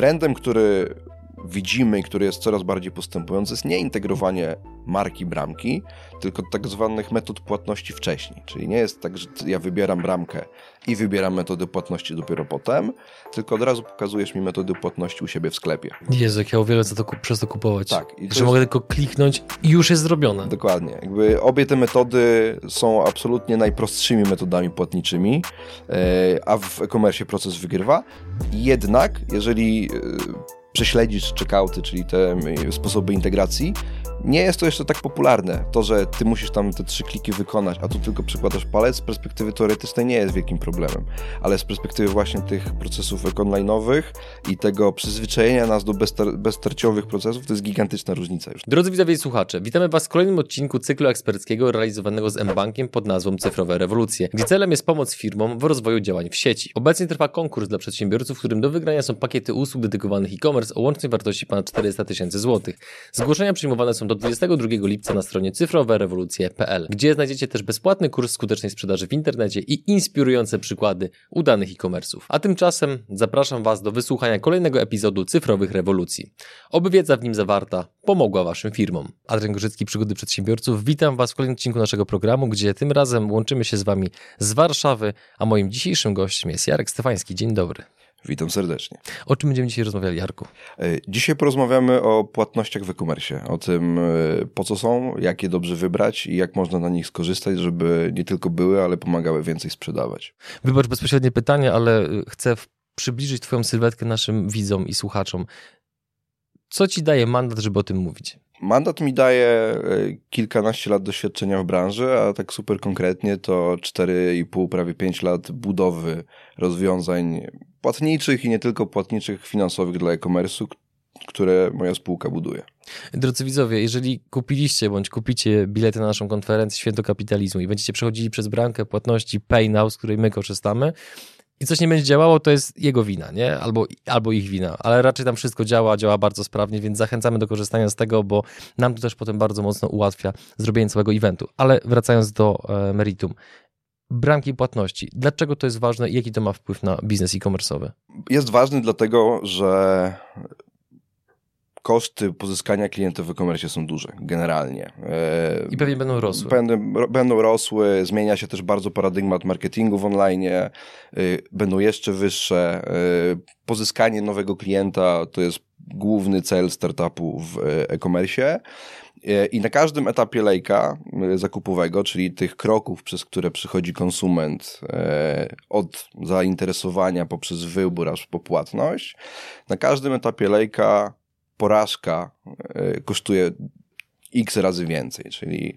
trendem, który widzimy i który jest coraz bardziej postępujący, jest nie integrowanie marki bramki, tylko tak zwanych metod płatności wcześniej. Czyli nie jest tak, że ja wybieram bramkę i wybieram metody płatności dopiero potem, tylko od razu pokazujesz mi metody płatności u siebie w sklepie. Jezu, jak ja uwielbiam co to, przez to kupować. Tak. I że jest... mogę tylko kliknąć i już jest zrobione. Dokładnie. Jakby obie te metody są absolutnie najprostszymi metodami płatniczymi, e, a w e-commerce proces wygrywa. Jednak, jeżeli prześledzisz checkouty, czyli te sposoby integracji, nie jest to jeszcze tak popularne. To, że ty musisz tam te trzy kliki wykonać, a tu tylko przykładasz palec, z perspektywy teoretycznej nie jest wielkim problemem. Ale z perspektywy właśnie tych procesów online'owych i tego przyzwyczajenia nas do bezter bezterciowych procesów, to jest gigantyczna różnica już. Drodzy widzowie i słuchacze, witamy Was w kolejnym odcinku cyklu eksperckiego realizowanego z mBankiem pod nazwą Cyfrowe Rewolucje, gdzie celem jest pomoc firmom w rozwoju działań w sieci. Obecnie trwa konkurs dla przedsiębiorców, w którym do wygrania są pakiety usług dedykowanych e-commerce o łącznej wartości ponad 400 tysięcy złotych. Zgłoszenia przyjmowane są do 22 lipca na stronie cyfrowerewolucje.pl, gdzie znajdziecie też bezpłatny kurs skutecznej sprzedaży w internecie i inspirujące przykłady udanych e-commerce'ów. A tymczasem zapraszam Was do wysłuchania kolejnego epizodu Cyfrowych Rewolucji. Oby wiedza w nim zawarta pomogła Waszym firmom. Adrian Gorzycki, Przygody Przedsiębiorców. Witam Was w kolejnym odcinku naszego programu, gdzie tym razem łączymy się z Wami z Warszawy, a moim dzisiejszym gościem jest Jarek Stefański. Dzień dobry. Witam serdecznie. O czym będziemy dzisiaj rozmawiali, Jarku? E, dzisiaj porozmawiamy o płatnościach w e-commerce, o tym e, po co są, jak je dobrze wybrać i jak można na nich skorzystać, żeby nie tylko były, ale pomagały więcej sprzedawać. Wybacz bezpośrednie pytanie, ale e, chcę przybliżyć Twoją sylwetkę naszym widzom i słuchaczom. Co Ci daje mandat, żeby o tym mówić? Mandat mi daje e, kilkanaście lat doświadczenia w branży, a tak super konkretnie to 4,5, prawie 5 lat budowy rozwiązań płatniczych i nie tylko płatniczych finansowych dla e-commerce'u, które moja spółka buduje. Drodzy widzowie, jeżeli kupiliście bądź kupicie bilety na naszą konferencję Święto Kapitalizmu i będziecie przechodzili przez bramkę płatności PayNow, z której my korzystamy, i coś nie będzie działało, to jest jego wina, nie? Albo, albo ich wina, ale raczej tam wszystko działa, działa bardzo sprawnie, więc zachęcamy do korzystania z tego, bo nam to też potem bardzo mocno ułatwia zrobienie całego eventu. Ale wracając do e, meritum. Bramki płatności. Dlaczego to jest ważne i jaki to ma wpływ na biznes e-commerce'owy? Jest ważny dlatego, że koszty pozyskania klientów w e-commerce są duże, generalnie. I pewnie będą rosły. Będą, będą rosły, zmienia się też bardzo paradygmat marketingu w online, y, będą jeszcze wyższe. Y, pozyskanie nowego klienta to jest główny cel startupu w e-commerce. I na każdym etapie lejka zakupowego, czyli tych kroków, przez które przychodzi konsument od zainteresowania poprzez wybór aż po płatność, na każdym etapie lejka porażka e, kosztuje x razy więcej, czyli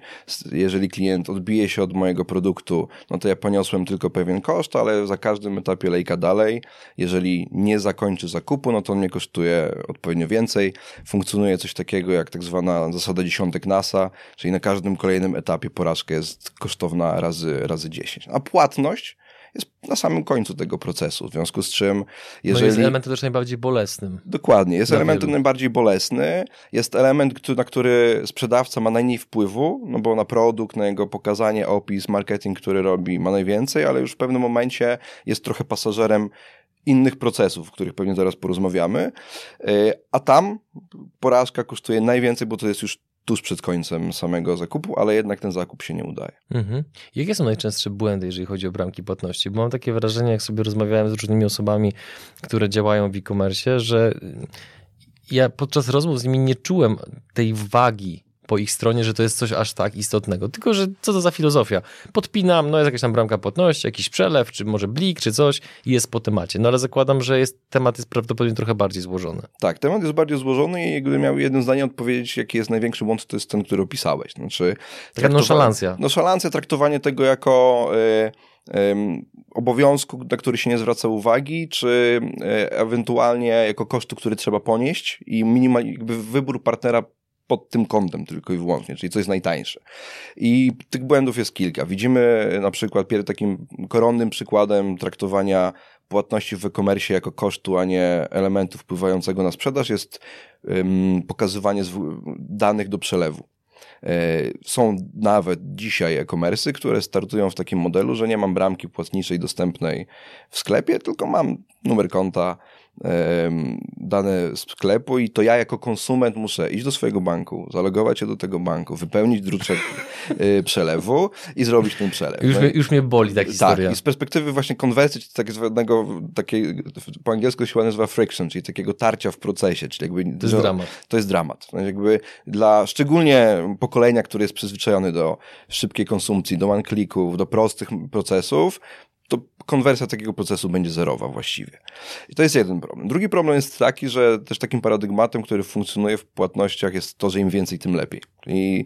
jeżeli klient odbije się od mojego produktu, no to ja poniosłem tylko pewien koszt, ale za każdym etapie lejka dalej, jeżeli nie zakończy zakupu, no to on mnie kosztuje odpowiednio więcej. Funkcjonuje coś takiego jak tak zwana zasada dziesiątek NASA, czyli na każdym kolejnym etapie porażka jest kosztowna razy, razy 10. A płatność jest na samym końcu tego procesu, w związku z czym jeżeli... No jest elementem też najbardziej bolesnym. Dokładnie, jest elementem najbardziej bolesny, jest element, na który sprzedawca ma najmniej wpływu, no bo na produkt, na jego pokazanie, opis, marketing, który robi ma najwięcej, ale już w pewnym momencie jest trochę pasażerem innych procesów, o których pewnie zaraz porozmawiamy, e, a tam porażka kosztuje najwięcej, bo to jest już tuż przed końcem samego zakupu, ale jednak ten zakup się nie udaje. Mhm. Jakie są najczęstsze błędy, jeżeli chodzi o bramki płatności? Bo mam takie wrażenie, jak sobie rozmawiałem z różnymi osobami, które działają w e-commerce, że ja podczas rozmów z nimi nie czułem tej wagi po ich stronie, że to jest coś aż tak istotnego. Tylko, że co to za filozofia? Podpinam, no jest jakaś tam bramka płatności, jakiś przelew, czy może blik, czy coś i jest po temacie. No ale zakładam, że jest, temat jest prawdopodobnie trochę bardziej złożony. Tak, temat jest bardziej złożony i gdybym miał jednym zdaniem odpowiedzieć, jaki jest największy błąd, to jest ten, który opisałeś. Znaczy, Taka nonszalancja. Nonszalancja, traktowanie tego jako... Yy obowiązku, na który się nie zwraca uwagi, czy e, ewentualnie jako kosztu, który trzeba ponieść i minimal, wybór partnera pod tym kątem tylko i wyłącznie, czyli co jest najtańsze. I tych błędów jest kilka. Widzimy na przykład takim koronnym przykładem traktowania płatności w e-commerce jako kosztu, a nie elementu wpływającego na sprzedaż jest pokazywanie danych do przelewu. E, są nawet dzisiaj e-commerce, które startują w takim modelu, że nie mam bramki płatniczej dostępnej w sklepie, tylko mam numer konta, dane sklepu i to ja jako konsument muszę iść do swojego banku, zalogować się do tego banku, wypełnić druczek y, przelewu i zrobić ten przelew. Już, no mnie, już mnie boli ta historia. Tak, i z perspektywy właśnie konwersji, tak zwanego, takiej, po angielsku się nazywa friction, czyli takiego tarcia w procesie, czyli jakby... To jest dramat. To jest dramat. No jakby dla szczególnie pokolenia, które jest przyzwyczajone do szybkiej konsumpcji, do one-clicków, do prostych procesów, to konwersja takiego procesu będzie zerowa właściwie. I to jest jeden problem. Drugi problem jest taki, że też takim paradygmatem, który funkcjonuje w płatnościach jest to, że im więcej, tym lepiej. I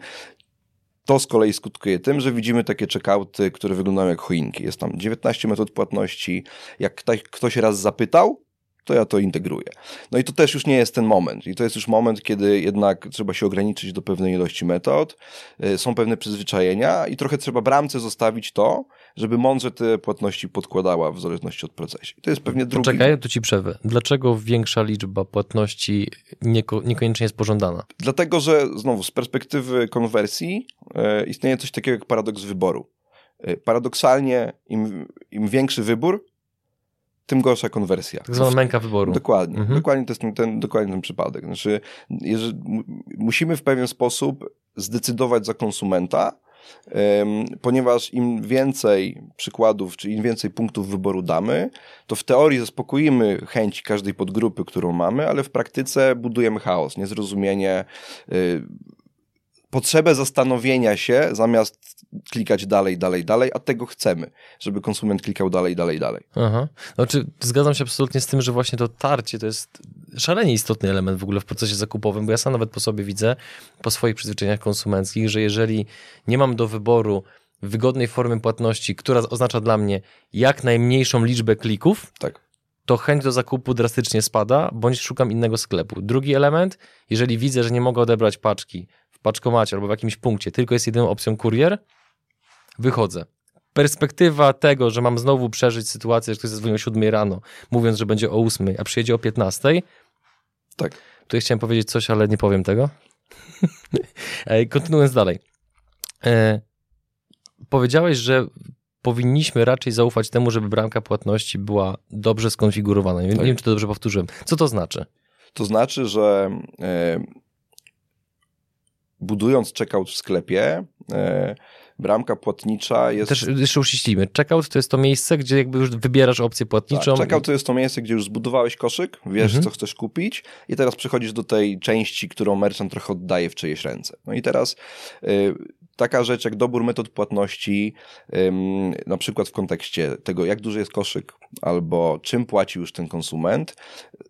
to z kolei skutkuje tym, że widzimy takie checkouty, które wyglądają jak choinki. Jest tam 19 metod płatności. Jak ktoś raz zapytał, to ja to integruję. No i to też już nie jest ten moment. I to jest już moment, kiedy jednak trzeba się ograniczyć do pewnej ilości metod, y, są pewne przyzwyczajenia i trochę trzeba bramce zostawić to, żeby mądrze te płatności podkładała w zależności od procesu. I to jest pewnie drugi... Poczekaj, tu ci przerwę. Dlaczego większa liczba płatności nieko, niekoniecznie jest pożądana? Dlatego, że znowu z perspektywy konwersji e, istnieje coś takiego jak paradoks wyboru. E, paradoksalnie im, im większy wybór, tym gorsza konwersja. Tak zwana męka wyboru. Dokładnie. Mhm. Dokładnie to jest ten, ten, dokładnie ten przypadek. Znaczy, jeżeli, musimy w pewien sposób zdecydować za konsumenta, ponieważ im więcej przykładów, czy im więcej punktów wyboru damy, to w teorii zaspokoimy chęci każdej podgrupy, którą mamy, ale w praktyce budujemy chaos, niezrozumienie, y, potrzebę zastanowienia się, zamiast klikać dalej, dalej, dalej, a tego chcemy, żeby konsument klikał dalej, dalej, dalej. Aha. Znaczy, zgadzam się absolutnie z tym, że właśnie to tarcie to jest szalenie istotny element w ogóle w procesie zakupowym, bo ja sam nawet po sobie widzę, po swoich przyzwyczajeniach konsumenckich, że jeżeli nie mam do wyboru wygodnej formy płatności, która oznacza dla mnie jak najmniejszą liczbę klików, tak. to chęć do zakupu drastycznie spada, bądź szukam innego sklepu. Drugi element, jeżeli widzę, że nie mogę odebrać paczki w paczkomacie albo w jakimś punkcie, tylko jest jedyną opcją kurier, wychodzę. Perspektywa tego, że mam znowu przeżyć sytuację, że ktoś zadzwonił o 7 rano, mówiąc, że będzie o 8, a przyjedzie o 15. Tak. Tutaj chciałem powiedzieć coś, ale nie powiem tego. Kontynuując dalej. E, powiedziałeś, że powinniśmy raczej zaufać temu, żeby bramka płatności była dobrze skonfigurowana. Nie, tak. wiem, czy to dobrze powtórzyłem. Co to znaczy? To znaczy, że e, budując checkout w sklepie, e, bramka płatnicza jest... Też jeszcze uściślimy. Checkout to jest to miejsce, gdzie jakby już wybierasz opcję płatniczą. Tak, checkout to jest to miejsce, gdzie już zbudowałeś koszyk, wiesz, mhm. co chcesz kupić i teraz przychodzisz do tej części, którą merchant trochę oddaje w czyjeś ręce. No i teraz y, taka rzecz jak dobór metod płatności, na przykład w kontekście tego, jak duży jest koszyk, albo czym płaci już ten konsument,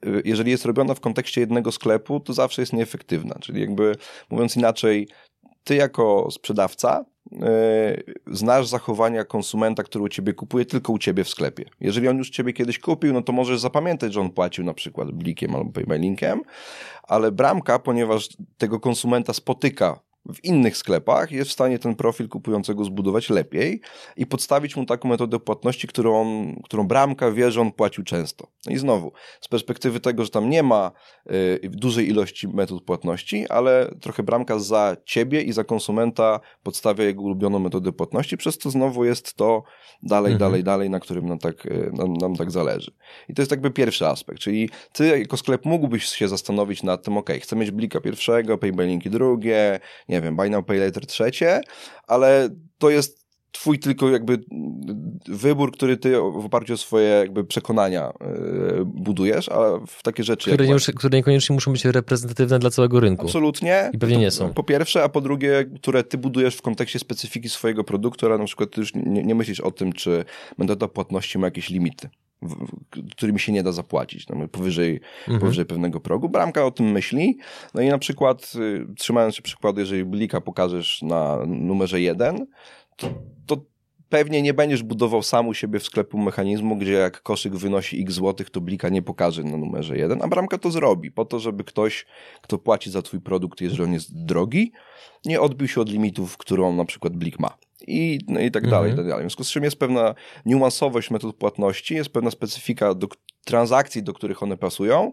y, jeżeli jest robiona w kontekście jednego sklepu, to zawsze jest nieefektywna. Czyli jakby, mówiąc inaczej, ty jako sprzedawca E, znasz zachowania konsumenta, który u ciebie kupuje tylko u ciebie w sklepie. Jeżeli on już ciebie kiedyś kupił, no to możesz zapamiętać, że on płacił na przykład blikiem albo paymalinkiem, ale bramka, ponieważ tego konsumenta spotyka w innych sklepach jest w stanie ten profil kupującego zbudować lepiej i podstawić mu taką metodę płatności, którą, którą bramka wie, że on płacił często. No i znowu, z perspektywy tego, że tam nie ma y, dużej ilości metod płatności, ale trochę bramka za ciebie i za konsumenta podstawia jego ulubioną metodę płatności, przez to znowu jest to dalej, mhm. dalej, dalej, na którym nam tak, y, nam, nam tak zależy. I to jest jakby pierwszy aspekt, czyli ty jako sklep mógłbyś się zastanowić nad tym, ok, chcę mieć blika pierwszego, paybalinki drugie, nie nie wiem, Buy Now Pay Later trzecie, ale to jest twój tylko jakby wybór, który ty w oparciu o swoje jakby przekonania yy, budujesz, a w takie rzeczy... Które, nie, które niekoniecznie muszą być reprezentatywne dla całego rynku. Absolutnie. I pewnie nie są. Po pierwsze, a po drugie, które ty budujesz w kontekście specyfiki swojego produktu, ale na przykład ty już nie, nie myślisz o tym, czy metoda płatności ma jakieś limity którymi się nie da zapłacić, no, powyżej, mhm. powyżej pewnego progu. Bramka o tym myśli. No i na przykład, y, trzymając się przykładu, jeżeli blika pokażesz na numerze 1, to, to pewnie nie będziesz budował sam u siebie w sklepu mechanizmu, gdzie jak koszyk wynosi x złotych, to blika nie pokaże na numerze 1, a bramka to zrobi, po to, żeby ktoś, kto płaci za twój produkt, jeżeli on jest drogi, nie odbił się od limitów, którą na przykład blik ma i, no i tak mhm. dalej, i tak dalej. W związku z czym jest pewna niuansowość metod płatności, jest pewna specyfika do transakcji, do których one pasują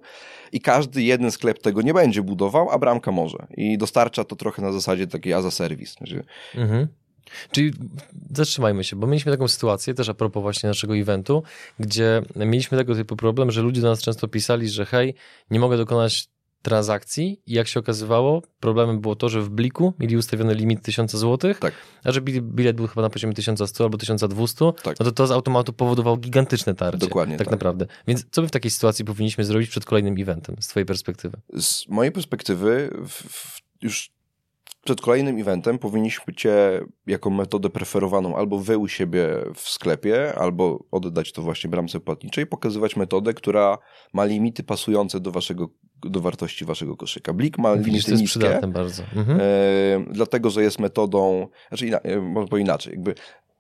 i każdy jeden sklep tego nie będzie budował, a bramka może. I dostarcza to trochę na zasadzie takiej as a service. Znaczy, mhm. Czyli zatrzymajmy się, bo mieliśmy taką sytuację, też a propos właśnie naszego eventu, gdzie mieliśmy tego typu problem, że ludzie do nas często pisali, że hej, nie mogę dokonać transakcji i jak się okazywało, problemem było to, że w bliku mieli ustawiony limit 1000 zł, Tak. a że bilet był chyba na poziomie 1100 albo 1200, Tak. no to to z automatu powodowało gigantyczne tarcie. Dokładnie Tak, tak. naprawdę. Więc co by w takiej sytuacji powinniśmy zrobić przed kolejnym eventem, z twojej perspektywy? Z mojej perspektywy, w, w, już przed kolejnym eventem powinniśmy cię jako metodę preferowaną albo wy u siebie w sklepie, albo oddać to właśnie bramce płatniczej, pokazywać metodę, która ma limity pasujące do waszego, do wartości waszego koszyka. Blik ma Widzisz, limity to jest niskie, przydatne bardzo. Mhm. e, dlatego, że jest metodą, znaczy ina, e, może po inaczej, jakby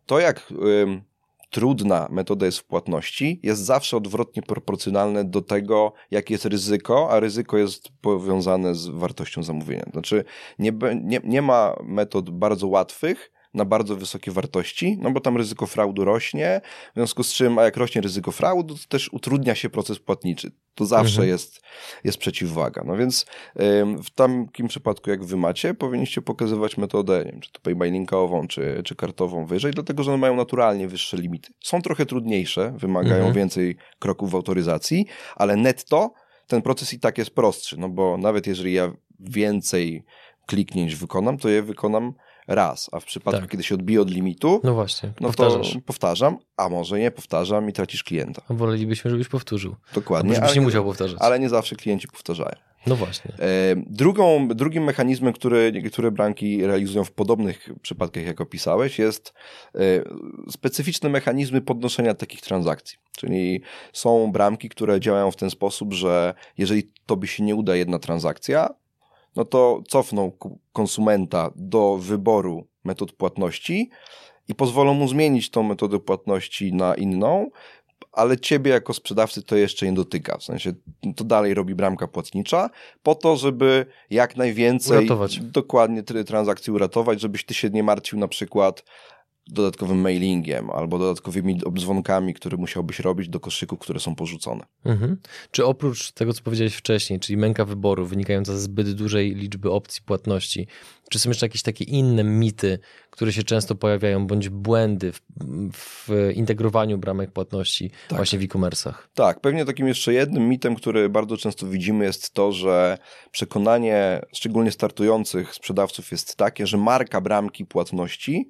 to jak em, trudna metoda jest w płatności, jest zawsze odwrotnie proporcjonalne do tego, jakie jest ryzyko, a ryzyko jest powiązane z wartością zamówienia. Znaczy, nie, nie, nie ma metod bardzo łatwych na bardzo wysokie wartości, no bo tam ryzyko fraudu rośnie, w związku z czym, a jak rośnie ryzyko fraudu, to też utrudnia się proces płatniczy. To zawsze Mhm. jest, jest przeciwwaga. No więc ym, w takim przypadku, jak wy macie, powinniście pokazywać metodę, nie wiem, czy to payback-linkową, czy, czy kartową wyżej, dlatego, że one mają naturalnie wyższe limity. Są trochę trudniejsze, wymagają Mhm. więcej kroków w autoryzacji, ale netto ten proces i tak jest prostszy, no bo nawet jeżeli ja więcej kliknięć wykonam, to je wykonam raz, a w przypadku, Tak. kiedy się odbije od limitu, No właśnie, no powtarzasz. to powtarzam, a może nie powtarzam i tracisz klienta. A Wolelibyśmy, żebyś powtórzył. Dokładnie, żebyś ale nie nie, musiał powtarzać. ale nie zawsze klienci powtarzają. No właśnie. E, Drugą, drugim mechanizmem, który niektóre branki realizują w podobnych przypadkach, jak opisałeś, jest e, specyficzne mechanizmy podnoszenia takich transakcji. Czyli są bramki, które działają w ten sposób, że jeżeli tobie się nie uda jedna transakcja, no to cofną konsumenta do wyboru metod płatności i pozwolą mu zmienić tą metodę płatności na inną, ale ciebie jako sprzedawcy to jeszcze nie dotyka. W sensie to dalej robi bramka płatnicza po to, żeby jak najwięcej Uratować. dokładnie tyle transakcji uratować, żebyś ty się nie martwił na przykład dodatkowym mailingiem albo dodatkowymi obdzwonkami, które musiałbyś robić do koszyków, które są porzucone. Mhm. Czy oprócz tego, co powiedziałeś wcześniej, czyli męka wyboru wynikająca ze zbyt dużej liczby opcji płatności, czy są jeszcze jakieś takie inne mity, które się często pojawiają, bądź błędy w, w integrowaniu bramek płatności Tak. właśnie w e-commerce'ach? Tak, pewnie takim jeszcze jednym mitem, który bardzo często widzimy, jest to, że przekonanie szczególnie startujących sprzedawców jest takie, że marka bramki płatności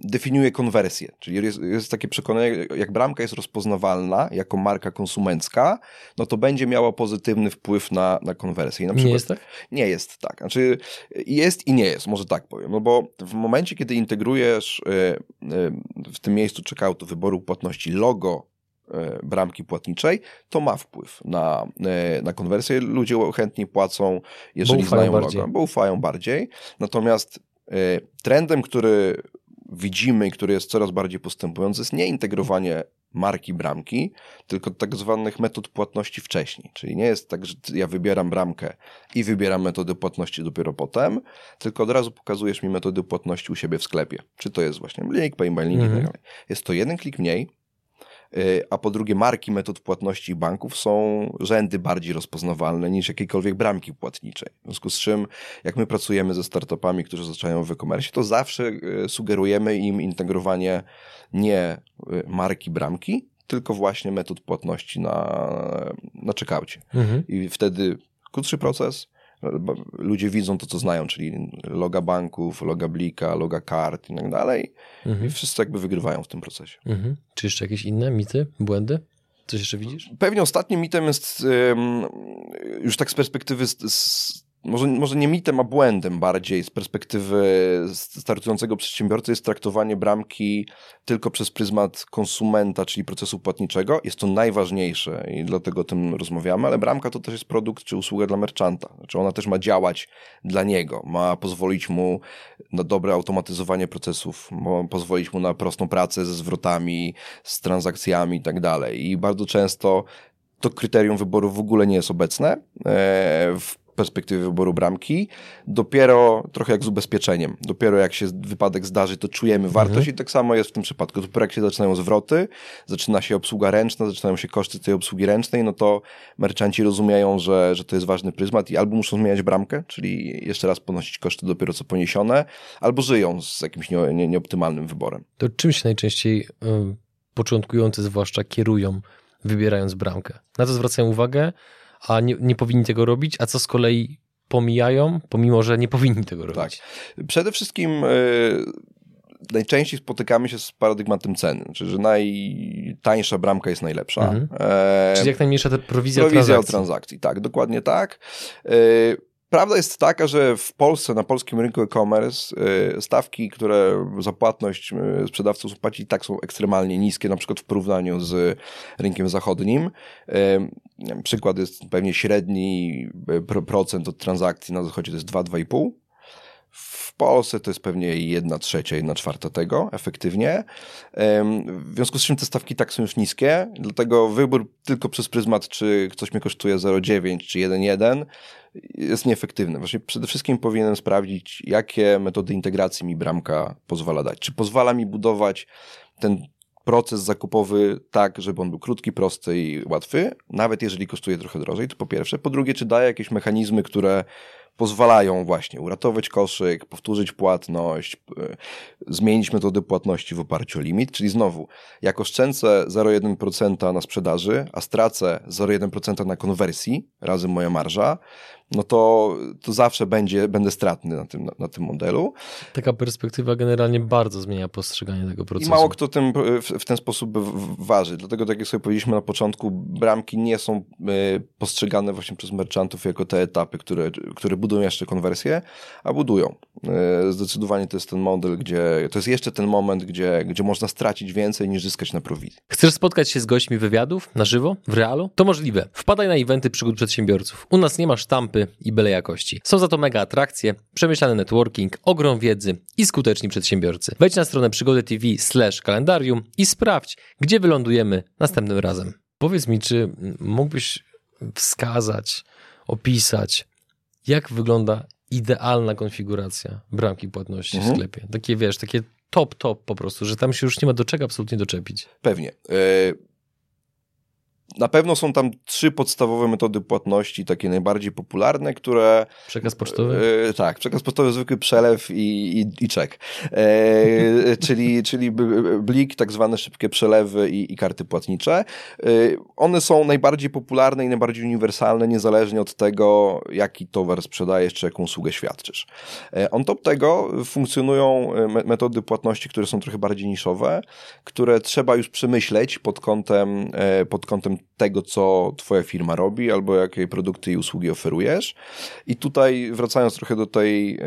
definiuje konwersję. Czyli jest, jest takie przekonanie, jak bramka jest rozpoznawalna jako marka konsumencka, no to będzie miała pozytywny wpływ na, na konwersję. I na Nie przykład- jest tak? nie jest tak. Znaczy jest i nie jest, może tak powiem. No bo w momencie, kiedy integrujesz y, y, w tym miejscu checkoutu wyboru płatności logo y, bramki płatniczej, to ma wpływ na, na konwersję. Ludzie chętniej płacą, jeżeli znają bardziej. logo, bo ufają bardziej. Natomiast trendem, który widzimy i który jest coraz bardziej postępujący, jest nie integrowanie marki bramki, tylko tak zwanych metod płatności wcześniej. Czyli nie jest tak, że ja wybieram bramkę i wybieram metodę płatności dopiero potem, tylko od razu pokazujesz mi metody płatności u siebie w sklepie. Czy to jest właśnie link, payment link i Mhm. tak dalej. Jest to jeden klik mniej, a po drugie marki metod płatności banków są rzędy bardziej rozpoznawalne niż jakiejkolwiek bramki płatniczej. W związku z czym, jak my pracujemy ze startupami, którzy zaczynają w e-commerce, to zawsze y, sugerujemy im integrowanie nie y, marki bramki, tylko właśnie metod płatności na, na checkoutie. Mhm. I wtedy krótszy proces, ludzie widzą to, co znają, czyli loga banków, loga blika, loga kart i tak dalej. Mhm. I wszyscy jakby wygrywają w tym procesie. Mhm. Czy jeszcze jakieś inne mity, błędy? Coś jeszcze widzisz? Pewnie ostatnim mitem jest już tak z perspektywy, może, może nie mitem, a błędem bardziej, z perspektywy startującego przedsiębiorcy jest traktowanie bramki tylko przez pryzmat konsumenta, czyli procesu płatniczego. Jest to najważniejsze i dlatego o tym rozmawiamy, ale bramka to też jest produkt czy usługa dla merchanta. Znaczy ona też ma działać dla niego, ma pozwolić mu na dobre automatyzowanie procesów, ma pozwolić mu na prostą pracę ze zwrotami, z transakcjami i tak dalej. I bardzo często to kryterium wyboru w ogóle nie jest obecne e, w perspektywy wyboru bramki, dopiero trochę jak z ubezpieczeniem. Dopiero jak się wypadek zdarzy, to czujemy wartość mhm. i tak samo jest w tym przypadku. Dopiero jak się zaczynają zwroty, zaczyna się obsługa ręczna, zaczynają się koszty tej obsługi ręcznej, no to merchanci rozumieją, że, że to jest ważny pryzmat i albo muszą zmieniać bramkę, czyli jeszcze raz ponosić koszty dopiero co poniesione, albo żyją z jakimś nie, nie, nieoptymalnym wyborem. To czym się najczęściej y, początkujący zwłaszcza kierują, wybierając bramkę? Na co zwracają uwagę, a nie, nie powinni tego robić, a co z kolei pomijają, pomimo że nie powinni tego robić? Tak. Przede wszystkim y, najczęściej spotykamy się z paradygmatem ceny, czyli że najtańsza bramka jest najlepsza. Mhm. E, czyli jak najmniejsza ta prowizja, prowizja transakcji. transakcji. Tak, dokładnie tak. E, Prawda jest taka, że w Polsce, na polskim rynku e-commerce, y, stawki, które za płatność y, sprzedawców płaci, tak są ekstremalnie niskie, na przykład w porównaniu z rynkiem zachodnim. Y, przykład jest pewnie średni procent od transakcji na zachodzie to jest 2-2,5 Polsce to jest pewnie jedna trzecia, jedna czwarta tego efektywnie. W związku z czym te stawki tak są już niskie, dlatego wybór tylko przez pryzmat, czy coś mnie kosztuje 0,9 czy 1,1 jest nieefektywny. Właśnie przede wszystkim powinienem sprawdzić, jakie metody integracji mi bramka pozwala dać. Czy pozwala mi budować ten proces zakupowy tak, żeby on był krótki, prosty i łatwy, nawet jeżeli kosztuje trochę drożej, to po pierwsze. Po drugie, czy daje jakieś mechanizmy, które pozwalają właśnie uratować koszyk, powtórzyć płatność, zmienić metody płatności w oparciu o limit, czyli znowu, jak oszczędzę 0,1% na sprzedaży, a stracę 0,1% na konwersji, razem moja marża, no to, to zawsze będzie, będę stratny na tym, na, na, tym modelu. Taka perspektywa generalnie bardzo zmienia postrzeganie tego procesu. I mało kto tym w, w ten sposób waży. Dlatego, tak jak sobie powiedzieliśmy na początku, bramki nie są y, postrzegane właśnie przez merchantów jako te etapy, które, które budują jeszcze konwersję, a budują. Y, zdecydowanie to jest ten model, gdzie to jest jeszcze ten moment, gdzie, gdzie można stracić więcej niż zyskać na prowizji. Chcesz spotkać się z gośćmi wywiadów na żywo, w realu? To możliwe. Wpadaj na eventy przygód przedsiębiorców. U nas nie ma sztampy i byle jakości. Są za to mega atrakcje, przemyślany networking, ogrom wiedzy i skuteczni przedsiębiorcy. Wejdź na stronę przygody TV slash kalendarium i sprawdź, gdzie wylądujemy następnym razem. Powiedz mi, czy mógłbyś wskazać, opisać, jak wygląda idealna konfiguracja bramki płatności mhm. w sklepie? Takie, wiesz, takie top, top po prostu, że tam się już nie ma do czego absolutnie doczepić. Pewnie. Yy na pewno są tam trzy podstawowe metody płatności, takie najbardziej popularne, które... Przekaz pocztowy? E, tak, przekaz pocztowy, zwykły przelew i, i, i czek. E, czyli, czyli blik, tak zwane szybkie przelewy i, i karty płatnicze. E, one są najbardziej popularne i najbardziej uniwersalne, niezależnie od tego, jaki towar sprzedajesz, czy jaką usługę świadczysz. E, on top tego funkcjonują e, metody płatności, które są trochę bardziej niszowe, które trzeba już przemyśleć pod kątem, pod kątem tego, co twoja firma robi, albo jakie produkty i usługi oferujesz. I tutaj wracając trochę do tej,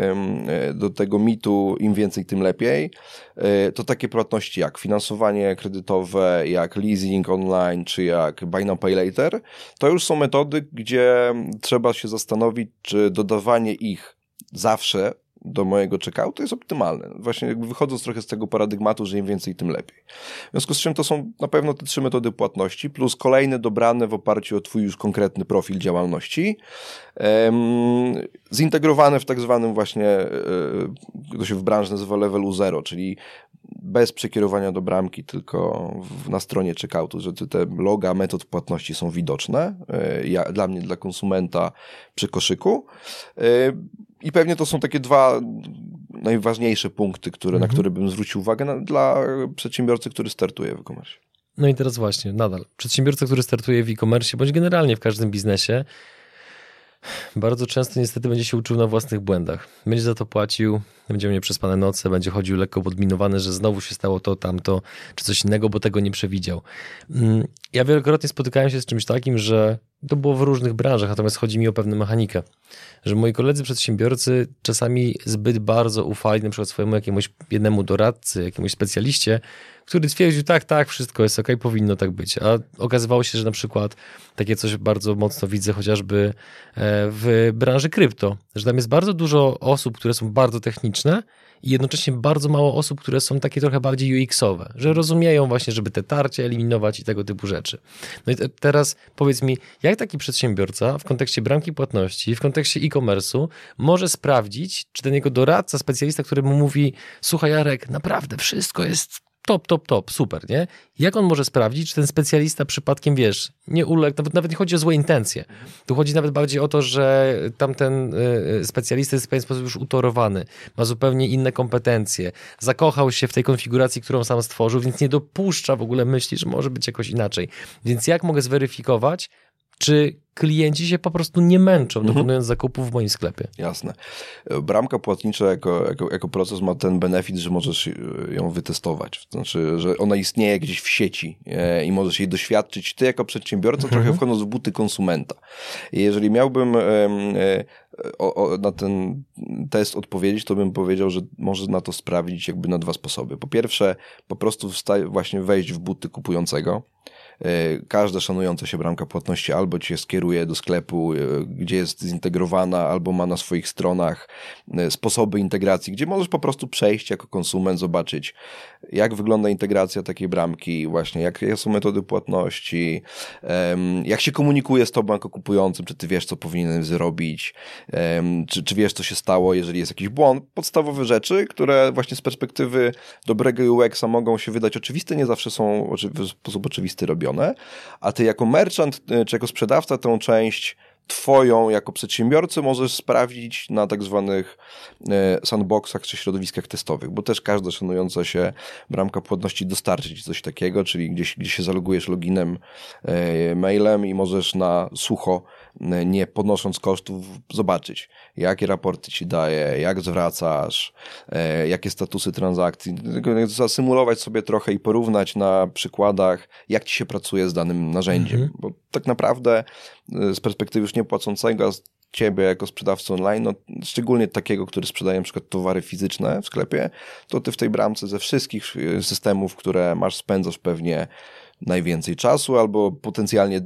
do tego mitu, im więcej, tym lepiej, e, to takie płatności jak finansowanie kredytowe, jak leasing online, czy jak buy now, pay later, to już są metody, gdzie trzeba się zastanowić, czy dodawanie ich zawsze do mojego checkoutu jest optymalne. Właśnie jakby wychodząc trochę z tego paradygmatu, że im więcej, tym lepiej. W związku z czym to są na pewno te trzy metody płatności, plus kolejne dobrane w oparciu o twój już konkretny profil działalności, zintegrowane w tak zwanym właśnie, e, to się w branży nazywa levelu zero, czyli bez przekierowania do bramki, tylko w, na stronie checkoutu, że te loga metod płatności są widoczne, e, ja, dla mnie, dla konsumenta przy koszyku. I pewnie to są takie dwa najważniejsze punkty, które, mhm. na które bym zwrócił uwagę na, dla przedsiębiorcy, który startuje w e-commerce. No i teraz właśnie, nadal. Przedsiębiorca, który startuje w e-commerce, bądź generalnie w każdym biznesie, bardzo często niestety będzie się uczył na własnych błędach. Będzie za to płacił, będzie miał nieprzespane noce, będzie chodził lekko podminowany, że znowu się stało to, tamto, czy coś innego, bo tego nie przewidział. Mm, ja wielokrotnie spotykałem się z czymś takim, że to było w różnych branżach, natomiast chodzi mi o pewną mechanikę, że moi koledzy przedsiębiorcy czasami zbyt bardzo ufali na przykład swojemu jakiemuś jednemu doradcy, jakiemuś specjaliście, który twierdził, tak, tak, wszystko jest ok, powinno tak być. A okazywało się, że na przykład takie coś bardzo mocno widzę chociażby e, w branży krypto, że tam jest bardzo dużo osób, które są bardzo techniczne, i jednocześnie bardzo mało osób, które są takie trochę bardziej UX-owe, że rozumieją właśnie, żeby te tarcie eliminować i tego typu rzeczy. No i te, teraz powiedz mi, jak taki przedsiębiorca w kontekście bramki płatności, w kontekście e-commerce'u może sprawdzić, czy ten jego doradca, specjalista, który mu mówi, słuchaj Jarek, naprawdę wszystko jest top, top, top, super, nie? Jak on może sprawdzić, czy ten specjalista przypadkiem, wiesz, nie uległ, nawet, nawet nie chodzi o złe intencje. Tu chodzi nawet bardziej o to, że tamten y, specjalista jest w pewien sposób już utorowany, ma zupełnie inne kompetencje, zakochał się w tej konfiguracji, którą sam stworzył, więc nie dopuszcza w ogóle myśli, że może być jakoś inaczej. Więc jak mogę zweryfikować, czy klienci się po prostu nie męczą, mhm. dokonując zakupów w moim sklepie. Jasne. Bramka płatnicza jako, jako, jako proces ma ten benefit, że możesz e, ją wytestować. Znaczy, że ona istnieje gdzieś w sieci e, i możesz jej doświadczyć ty jako przedsiębiorca, mhm. trochę wchodząc w buty konsumenta. I jeżeli miałbym o, o, na ten test odpowiedzieć, to bym powiedział, że może na to sprawdzić jakby na dwa sposoby. Po pierwsze, po prostu właśnie wejść w buty kupującego, każda szanująca się bramka płatności albo cię skieruje do sklepu, e, gdzie jest zintegrowana, albo ma na swoich stronach e, sposoby integracji, gdzie możesz po prostu przejść jako konsument, zobaczyć, jak wygląda integracja takiej bramki, właśnie jakie są metody płatności, jak się komunikuje z tobą jako kupującym, czy ty wiesz, co powinieneś zrobić, czy, czy wiesz, co się stało, jeżeli jest jakiś błąd. Podstawowe rzeczy, które właśnie z perspektywy dobrego UX-a mogą się wydać oczywiste, nie zawsze są w sposób oczywisty robione a ty jako merchant y, czy jako sprzedawca tę część twoją jako przedsiębiorcy możesz sprawdzić na tak zwanych y, sandboxach czy środowiskach testowych, bo też każda szanująca się bramka płatności dostarczy ci coś takiego, czyli gdzieś, gdzie się zalogujesz loginem, y, mailem i możesz na sucho nie podnosząc kosztów, zobaczyć, jakie raporty ci daje, jak zwracasz, e, jakie statusy transakcji, zasymulować sobie trochę i porównać na przykładach, jak ci się pracuje z danym narzędziem, mhm. bo tak naprawdę e, z perspektywy już niepłacącego, ciebie jako sprzedawcy online, no, szczególnie takiego, który sprzedaje na przykład towary fizyczne w sklepie, to ty w tej bramce ze wszystkich e, systemów, które masz, spędzasz pewnie najwięcej czasu, albo potencjalnie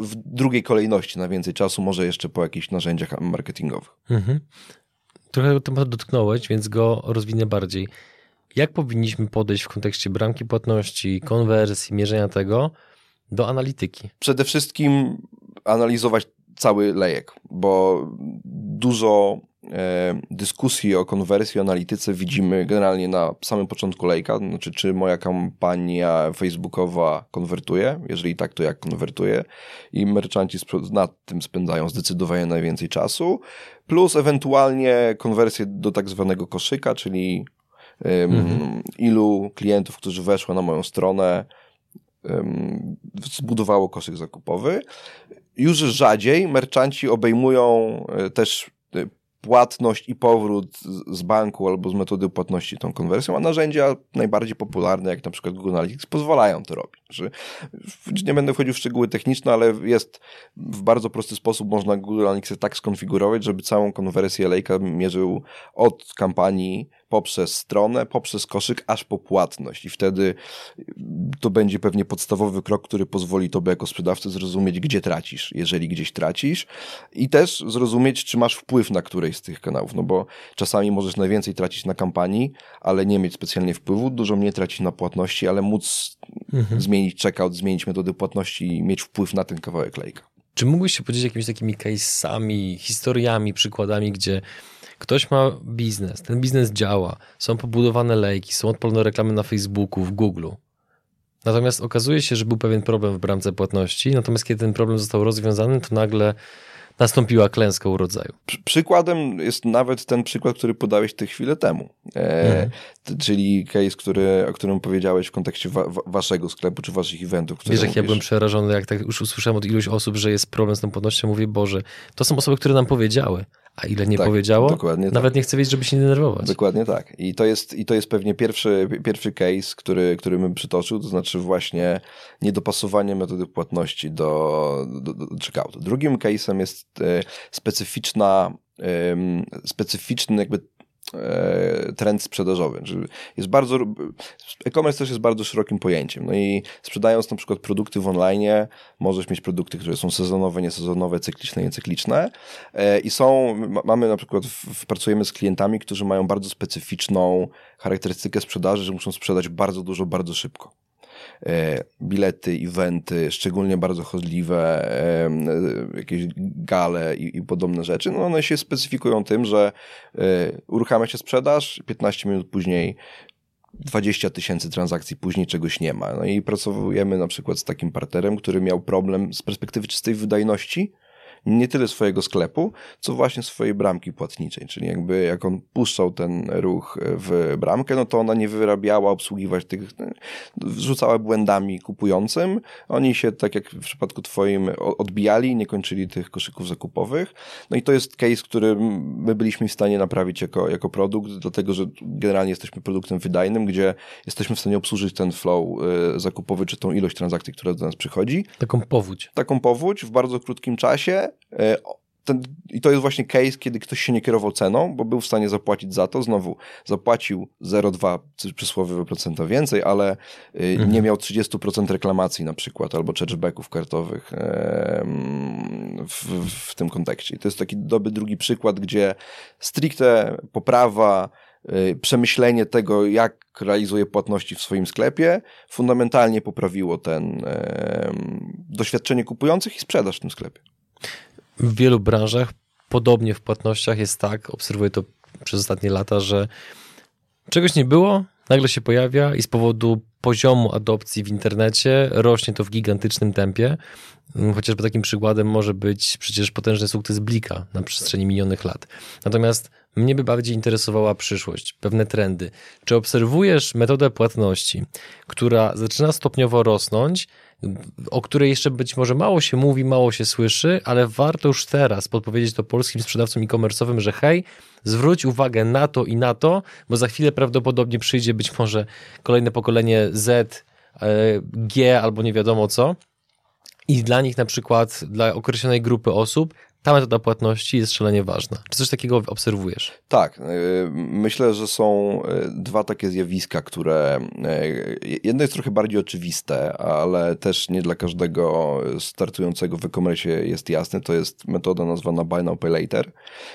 w drugiej kolejności na więcej czasu, może jeszcze po jakichś narzędziach marketingowych. Mhm. Trochę temat dotknąłeś, więc go rozwinę bardziej. Jak powinniśmy podejść w kontekście bramki płatności, konwersji, mierzenia tego do analityki? Przede wszystkim analizować cały lejek, bo dużo E, dyskusji o konwersji, o analityce widzimy generalnie na samym początku lejka, znaczy czy moja kampania facebookowa konwertuje, jeżeli tak, to jak konwertuje i merchanci nad tym spędzają zdecydowanie najwięcej czasu, plus ewentualnie konwersję do tak zwanego koszyka, czyli mhm. ilu klientów, którzy weszło na moją stronę, zbudowało koszyk zakupowy. Już rzadziej merchanci obejmują e, też płatność i powrót z banku albo z metody płatności tą konwersją, a narzędzia najbardziej popularne, jak na przykład Google Analytics, pozwalają to robić. Że nie będę wchodził w szczegóły techniczne, ale jest w bardzo prosty sposób można Google Analytics tak skonfigurować, żeby całą konwersję lejka mierzył od kampanii poprzez stronę, poprzez koszyk, aż po płatność. I wtedy to będzie pewnie podstawowy krok, który pozwoli tobie jako sprzedawcy zrozumieć, gdzie tracisz, jeżeli gdzieś tracisz i też zrozumieć, czy masz wpływ na którejś z tych kanałów, no bo czasami możesz najwięcej tracić na kampanii, ale nie mieć specjalnie wpływu, dużo mniej tracić na płatności, ale móc mhm. zmienić checkout, zmienić metody płatności i mieć wpływ na ten kawałek lejka. Czy mógłbyś się podzielić jakimiś takimi case'ami, historiami, przykładami, gdzie Ktoś ma biznes, ten biznes działa, są pobudowane lejki, są odpalone reklamy na Facebooku, w Google. Natomiast okazuje się, że był pewien problem w bramce płatności, natomiast kiedy ten problem został rozwiązany, to nagle nastąpiła klęska urodzaju. Przykładem jest nawet ten przykład, który podałeś te chwilę temu. E, mhm. czyli case, który, o którym powiedziałeś w kontekście wa waszego sklepu czy waszych eventów. Wiesz, jak ja byłem przerażony, jak tak już usłyszałem od iluś osób, że jest problem z tą płatnością, mówię, Boże, to są osoby, które nam powiedziały. A ile nie tak, powiedziało? Dokładnie Nawet tak. nie chcę wiedzieć, żeby się nie denerwować. Dokładnie tak. I to jest, i to jest pewnie pierwszy, pierwszy case, który, który bym przytoczył, to znaczy właśnie niedopasowanie metody płatności do, do, do checkoutu. Drugim case'em jest e, specyficzna, specyficzny jakby trend sprzedażowy. Jest bardzo, e-commerce też jest bardzo szerokim pojęciem. No i sprzedając na przykład produkty w online, możesz mieć produkty, które są sezonowe, niesezonowe, cykliczne, niecykliczne. E, I są, mamy na przykład, pracujemy z klientami, którzy mają bardzo specyficzną charakterystykę sprzedaży, że muszą sprzedać bardzo dużo, bardzo szybko. E, bilety, eventy, szczególnie bardzo chodliwe, e, jakieś gale i, i podobne rzeczy, no one się specyfikują tym, że e, uruchamia się sprzedaż, 15 minut później 20 tysięcy transakcji później czegoś nie ma. No i pracujemy na przykład z takim partnerem, który miał problem z perspektywy czystej wydajności, nie tyle swojego sklepu, co właśnie swojej bramki płatniczej, czyli jakby jak on puszczał ten ruch w bramkę, no to ona nie wyrabiała obsługiwać tych, rzucała błędami kupującym, oni się, tak jak w przypadku twoim, odbijali, nie kończyli tych koszyków zakupowych, no i to jest case, który my byliśmy w stanie naprawić jako, jako produkt, dlatego, że generalnie jesteśmy produktem wydajnym, gdzie jesteśmy w stanie obsłużyć ten flow y, zakupowy, czy tą ilość transakcji, która do nas przychodzi. Taką powódź. Taką powódź w bardzo krótkim czasie, E, ten, I to jest właśnie case, kiedy ktoś się nie kierował ceną, bo był w stanie zapłacić za to. Znowu zapłacił 0,2 przysłowiowe procenta więcej, ale e, mhm. nie miał 30% reklamacji na przykład, albo chargebacków kartowych w, w tym kontekście. I to jest taki dobry drugi przykład, gdzie stricte poprawa, e, przemyślenie tego, jak realizuje płatności w swoim sklepie, fundamentalnie poprawiło ten doświadczenie kupujących i sprzedaż w tym sklepie w wielu branżach, podobnie w płatnościach jest tak, obserwuję to przez ostatnie lata, że czegoś nie było, nagle się pojawia i z powodu poziomu adopcji w internecie rośnie to w gigantycznym tempie. Chociażby takim przykładem może być przecież potężny sukces Blika na przestrzeni minionych lat. Natomiast mnie by bardziej interesowała przyszłość, pewne trendy. Czy obserwujesz metodę płatności, która zaczyna stopniowo rosnąć, o której jeszcze być może mało się mówi, mało się słyszy, ale warto już teraz podpowiedzieć to polskim sprzedawcom e-commerce'owym, że hej, zwróć uwagę na to i na to, bo za chwilę prawdopodobnie przyjdzie być może kolejne pokolenie Z, e, G albo nie wiadomo co. I dla nich na przykład, dla określonej grupy osób, ta metoda płatności jest szalenie ważna. Czy coś takiego obserwujesz? Tak. Y, myślę, że są y, dwa takie zjawiska, które y, jedno jest trochę bardziej oczywiste, ale też nie dla każdego startującego w e-commerce jest jasne. To jest metoda nazwana Buy Now Pay Later,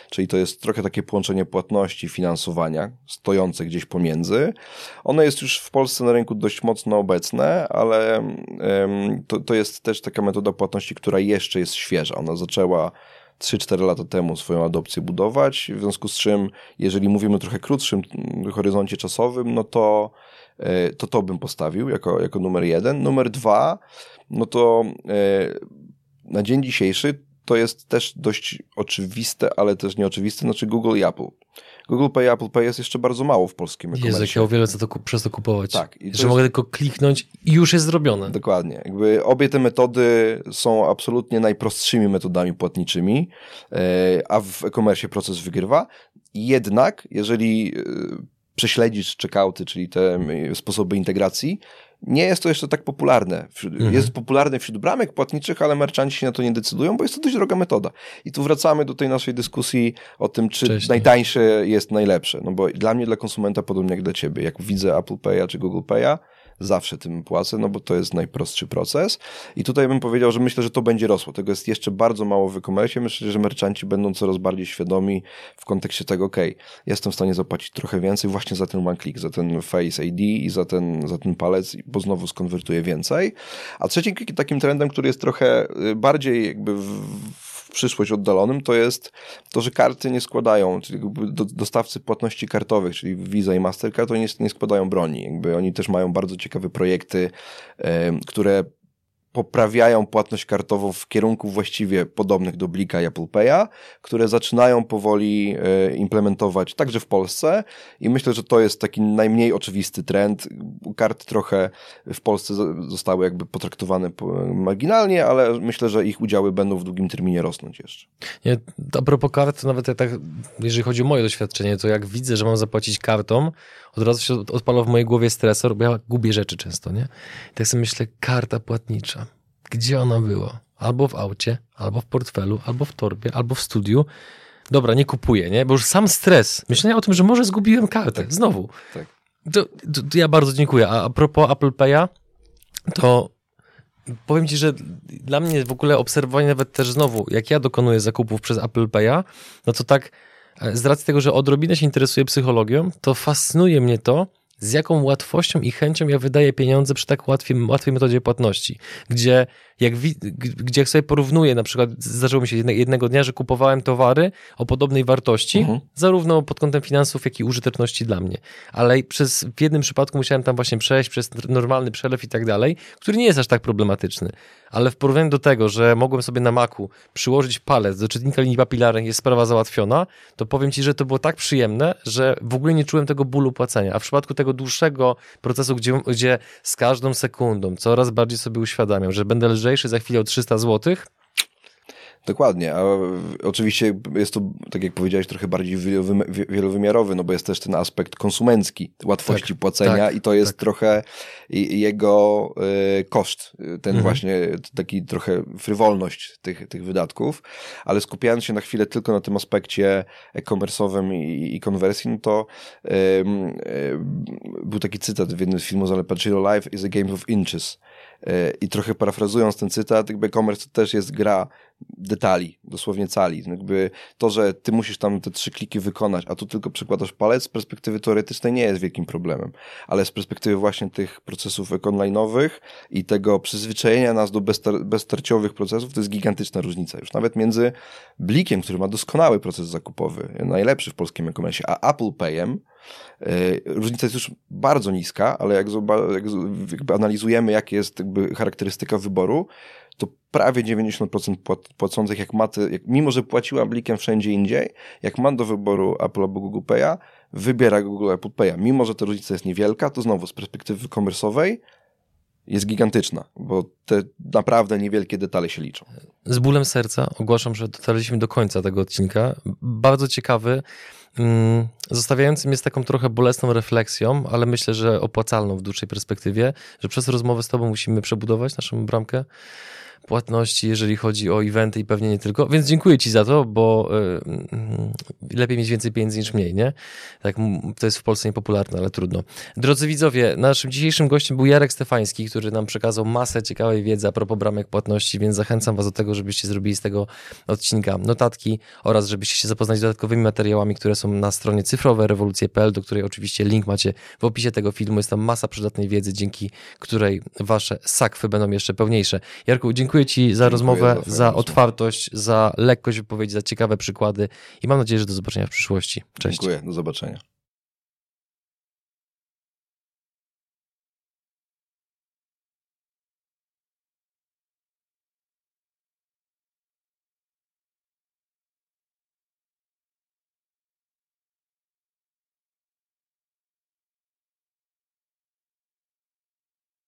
czyli to jest trochę takie połączenie płatności, finansowania stojące gdzieś pomiędzy. Ono jest już w Polsce na rynku dość mocno obecne, ale to, to jest też taka metoda płatności, która jeszcze jest świeża. Ona zaczęła 3-4 lata temu swoją adopcję budować, w związku z czym, jeżeli mówimy o trochę krótszym horyzoncie czasowym, no to e, to, to bym postawił jako, jako numer jeden. Numer dwa, no to e, na dzień dzisiejszy to jest też dość oczywiste, ale też nieoczywiste, znaczy Google i Apple. Google Pay, Apple Pay jest jeszcze bardzo mało w polskim e Jezu, jak ja o wiele co to, przez to kupować. Tak. I że jest... mogę tylko kliknąć i już jest zrobione. Dokładnie. Jakby obie te metody są absolutnie najprostszymi metodami płatniczymi, e, a w e-commerce proces wygrywa. Jednak, jeżeli e, prześledzisz checkouty, czyli te sposoby integracji, nie jest to jeszcze tak popularne. Mhm. Jest popularne wśród bramek płatniczych, ale merchanci się na to nie decydują, bo jest to dość droga metoda. I tu wracamy do tej naszej dyskusji o tym, czy najtańsze jest najlepsze. No bo dla mnie, dla konsumenta, podobnie jak dla ciebie, jak widzę Apple Pay'a czy Google Pay'a, zawsze tym płacę, no bo to jest najprostszy proces. I tutaj bym powiedział, że myślę, że to będzie rosło. Tego jest jeszcze bardzo mało w e-commerce. Myślę, że merchanci będą coraz bardziej świadomi w kontekście tego, ok, jestem w stanie zapłacić trochę więcej właśnie za ten one click, za ten Face ID i za ten, za ten palec, bo znowu skonwertuję więcej. A trzecim takim trendem, który jest trochę y, bardziej jakby w, przyszłość oddalonym, to jest to, że karty nie składają, czyli dostawcy płatności kartowych, czyli Visa i Mastercard, to nie, nie składają broni. Jakby oni też mają bardzo ciekawe projekty, które poprawiają płatność kartową w kierunku właściwie podobnych do Blika i Apple Pay'a, które zaczynają powoli e, implementować także w Polsce i myślę, że to jest taki najmniej oczywisty trend. Karty trochę w Polsce zostały jakby potraktowane marginalnie, ale myślę, że ich udziały będą w długim terminie rosnąć jeszcze. Nie, a propos kart, nawet ja tak, jeżeli chodzi o moje doświadczenie, to jak widzę, że mam zapłacić kartą, od razu się odpala w mojej głowie stresor, bo ja gubię rzeczy często, nie? I tak sobie myślę, karta płatnicza. Gdzie ona była? Albo w aucie, albo w portfelu, albo w torbie, albo w studiu. dobra, nie kupuję, nie? Bo już sam stres, myślenia o tym, że może zgubiłem kartę, tak. znowu. Tak. To, to, to, ja bardzo dziękuję. A, a propos Apple Pay'a, to powiem ci, że dla mnie w ogóle obserwowanie nawet też znowu, jak ja dokonuję zakupów przez Apple Pay'a, no to tak z racji tego, że odrobinę się interesuję psychologią, to fascynuje mnie to, z jaką łatwością i chęcią ja wydaję pieniądze przy tak łatwej, łatwej metodzie płatności, gdzie jak, gdzie jak sobie porównuję, na przykład zdarzyło mi się jednego dnia, że kupowałem towary o podobnej wartości, mhm. zarówno pod kątem finansów, jak i użyteczności dla mnie. Ale przez, w jednym przypadku musiałem tam właśnie przejść przez normalny przelew i tak dalej, który nie jest aż tak problematyczny. Ale w porównaniu do tego, że mogłem sobie na Macu przyłożyć palec do czytnika linii papilarnych, jest sprawa załatwiona, to powiem Ci, że to było tak przyjemne, że w ogóle nie czułem tego bólu płacenia. A w przypadku tego dłuższego procesu, gdzie, gdzie z każdą sekundą coraz bardziej sobie uświadamiam, że będę lżejszy za chwilę o 300 złotych, Dokładnie, a oczywiście jest to, tak jak powiedziałeś, trochę bardziej wielowymiarowy, no bo jest też ten aspekt konsumencki, łatwości tak, płacenia tak, i to jest tak. trochę jego y, koszt, ten mhm. właśnie taki trochę frywolność tych, tych wydatków, ale skupiając się na chwilę tylko na tym aspekcie e-commerce'owym i, i konwersji, no to y, był taki cytat w jednym z filmów z Al Pacino, Life is a game of inches. E, I trochę parafrazując ten cytat, jakby e-commerce to też jest gra detali, dosłownie cali. Jakby to, że ty musisz tam te trzy kliki wykonać, a tu tylko przekładasz palec, z perspektywy teoretycznej nie jest wielkim problemem. Ale z perspektywy właśnie tych procesów online'owych i tego przyzwyczajenia nas do bezstar bezstarciowych procesów, to jest gigantyczna różnica. Już nawet między Blikiem, który ma doskonały proces zakupowy, najlepszy w polskim e-commerce, a Apple Payem, różnica jest już bardzo niska, ale jak, jak analizujemy, jakie jest charakterystyka wyboru, to prawie 90% płacących, jak ma, jak, mimo że płaciła blikiem wszędzie indziej, jak ma do wyboru Apple albo Google Pay'a, wybiera Google Apple Pay'a. Mimo, że ta różnica jest niewielka, to znowu z perspektywy komersowej jest gigantyczna, bo te naprawdę niewielkie detale się liczą. Z bólem serca ogłaszam, że dotarliśmy do końca tego odcinka. Bardzo ciekawy, mm, zostawiający mnie z taką trochę bolesną refleksją, ale myślę, że opłacalną w dłuższej perspektywie, że przez rozmowę z Tobą musimy przebudować naszą bramkę płatności, jeżeli chodzi o eventy i pewnie nie tylko. Więc dziękuję Ci za to, bo y, lepiej mieć więcej pieniędzy niż mniej, nie? Tak, to jest w Polsce niepopularne, ale trudno. Drodzy widzowie, naszym dzisiejszym gościem był Jarek Stefański, który nam przekazał masę ciekawej wiedzy a propos bramek płatności, więc zachęcam Was do tego, żebyście zrobili z tego odcinka notatki oraz żebyście się zapoznali z dodatkowymi materiałami, które są na stronie cyfrowe-rewolucje.pl, do której oczywiście link macie w opisie tego filmu. Jest tam masa przydatnej wiedzy, dzięki której Wasze sakwy będą jeszcze pełniejsze. Jarku, dziękuję dziękuję Ci za dziękuję rozmowę, za, za otwartość, za lekkość wypowiedzi, za ciekawe przykłady i mam nadzieję, że do zobaczenia w przyszłości. Cześć. Dziękuję, do zobaczenia.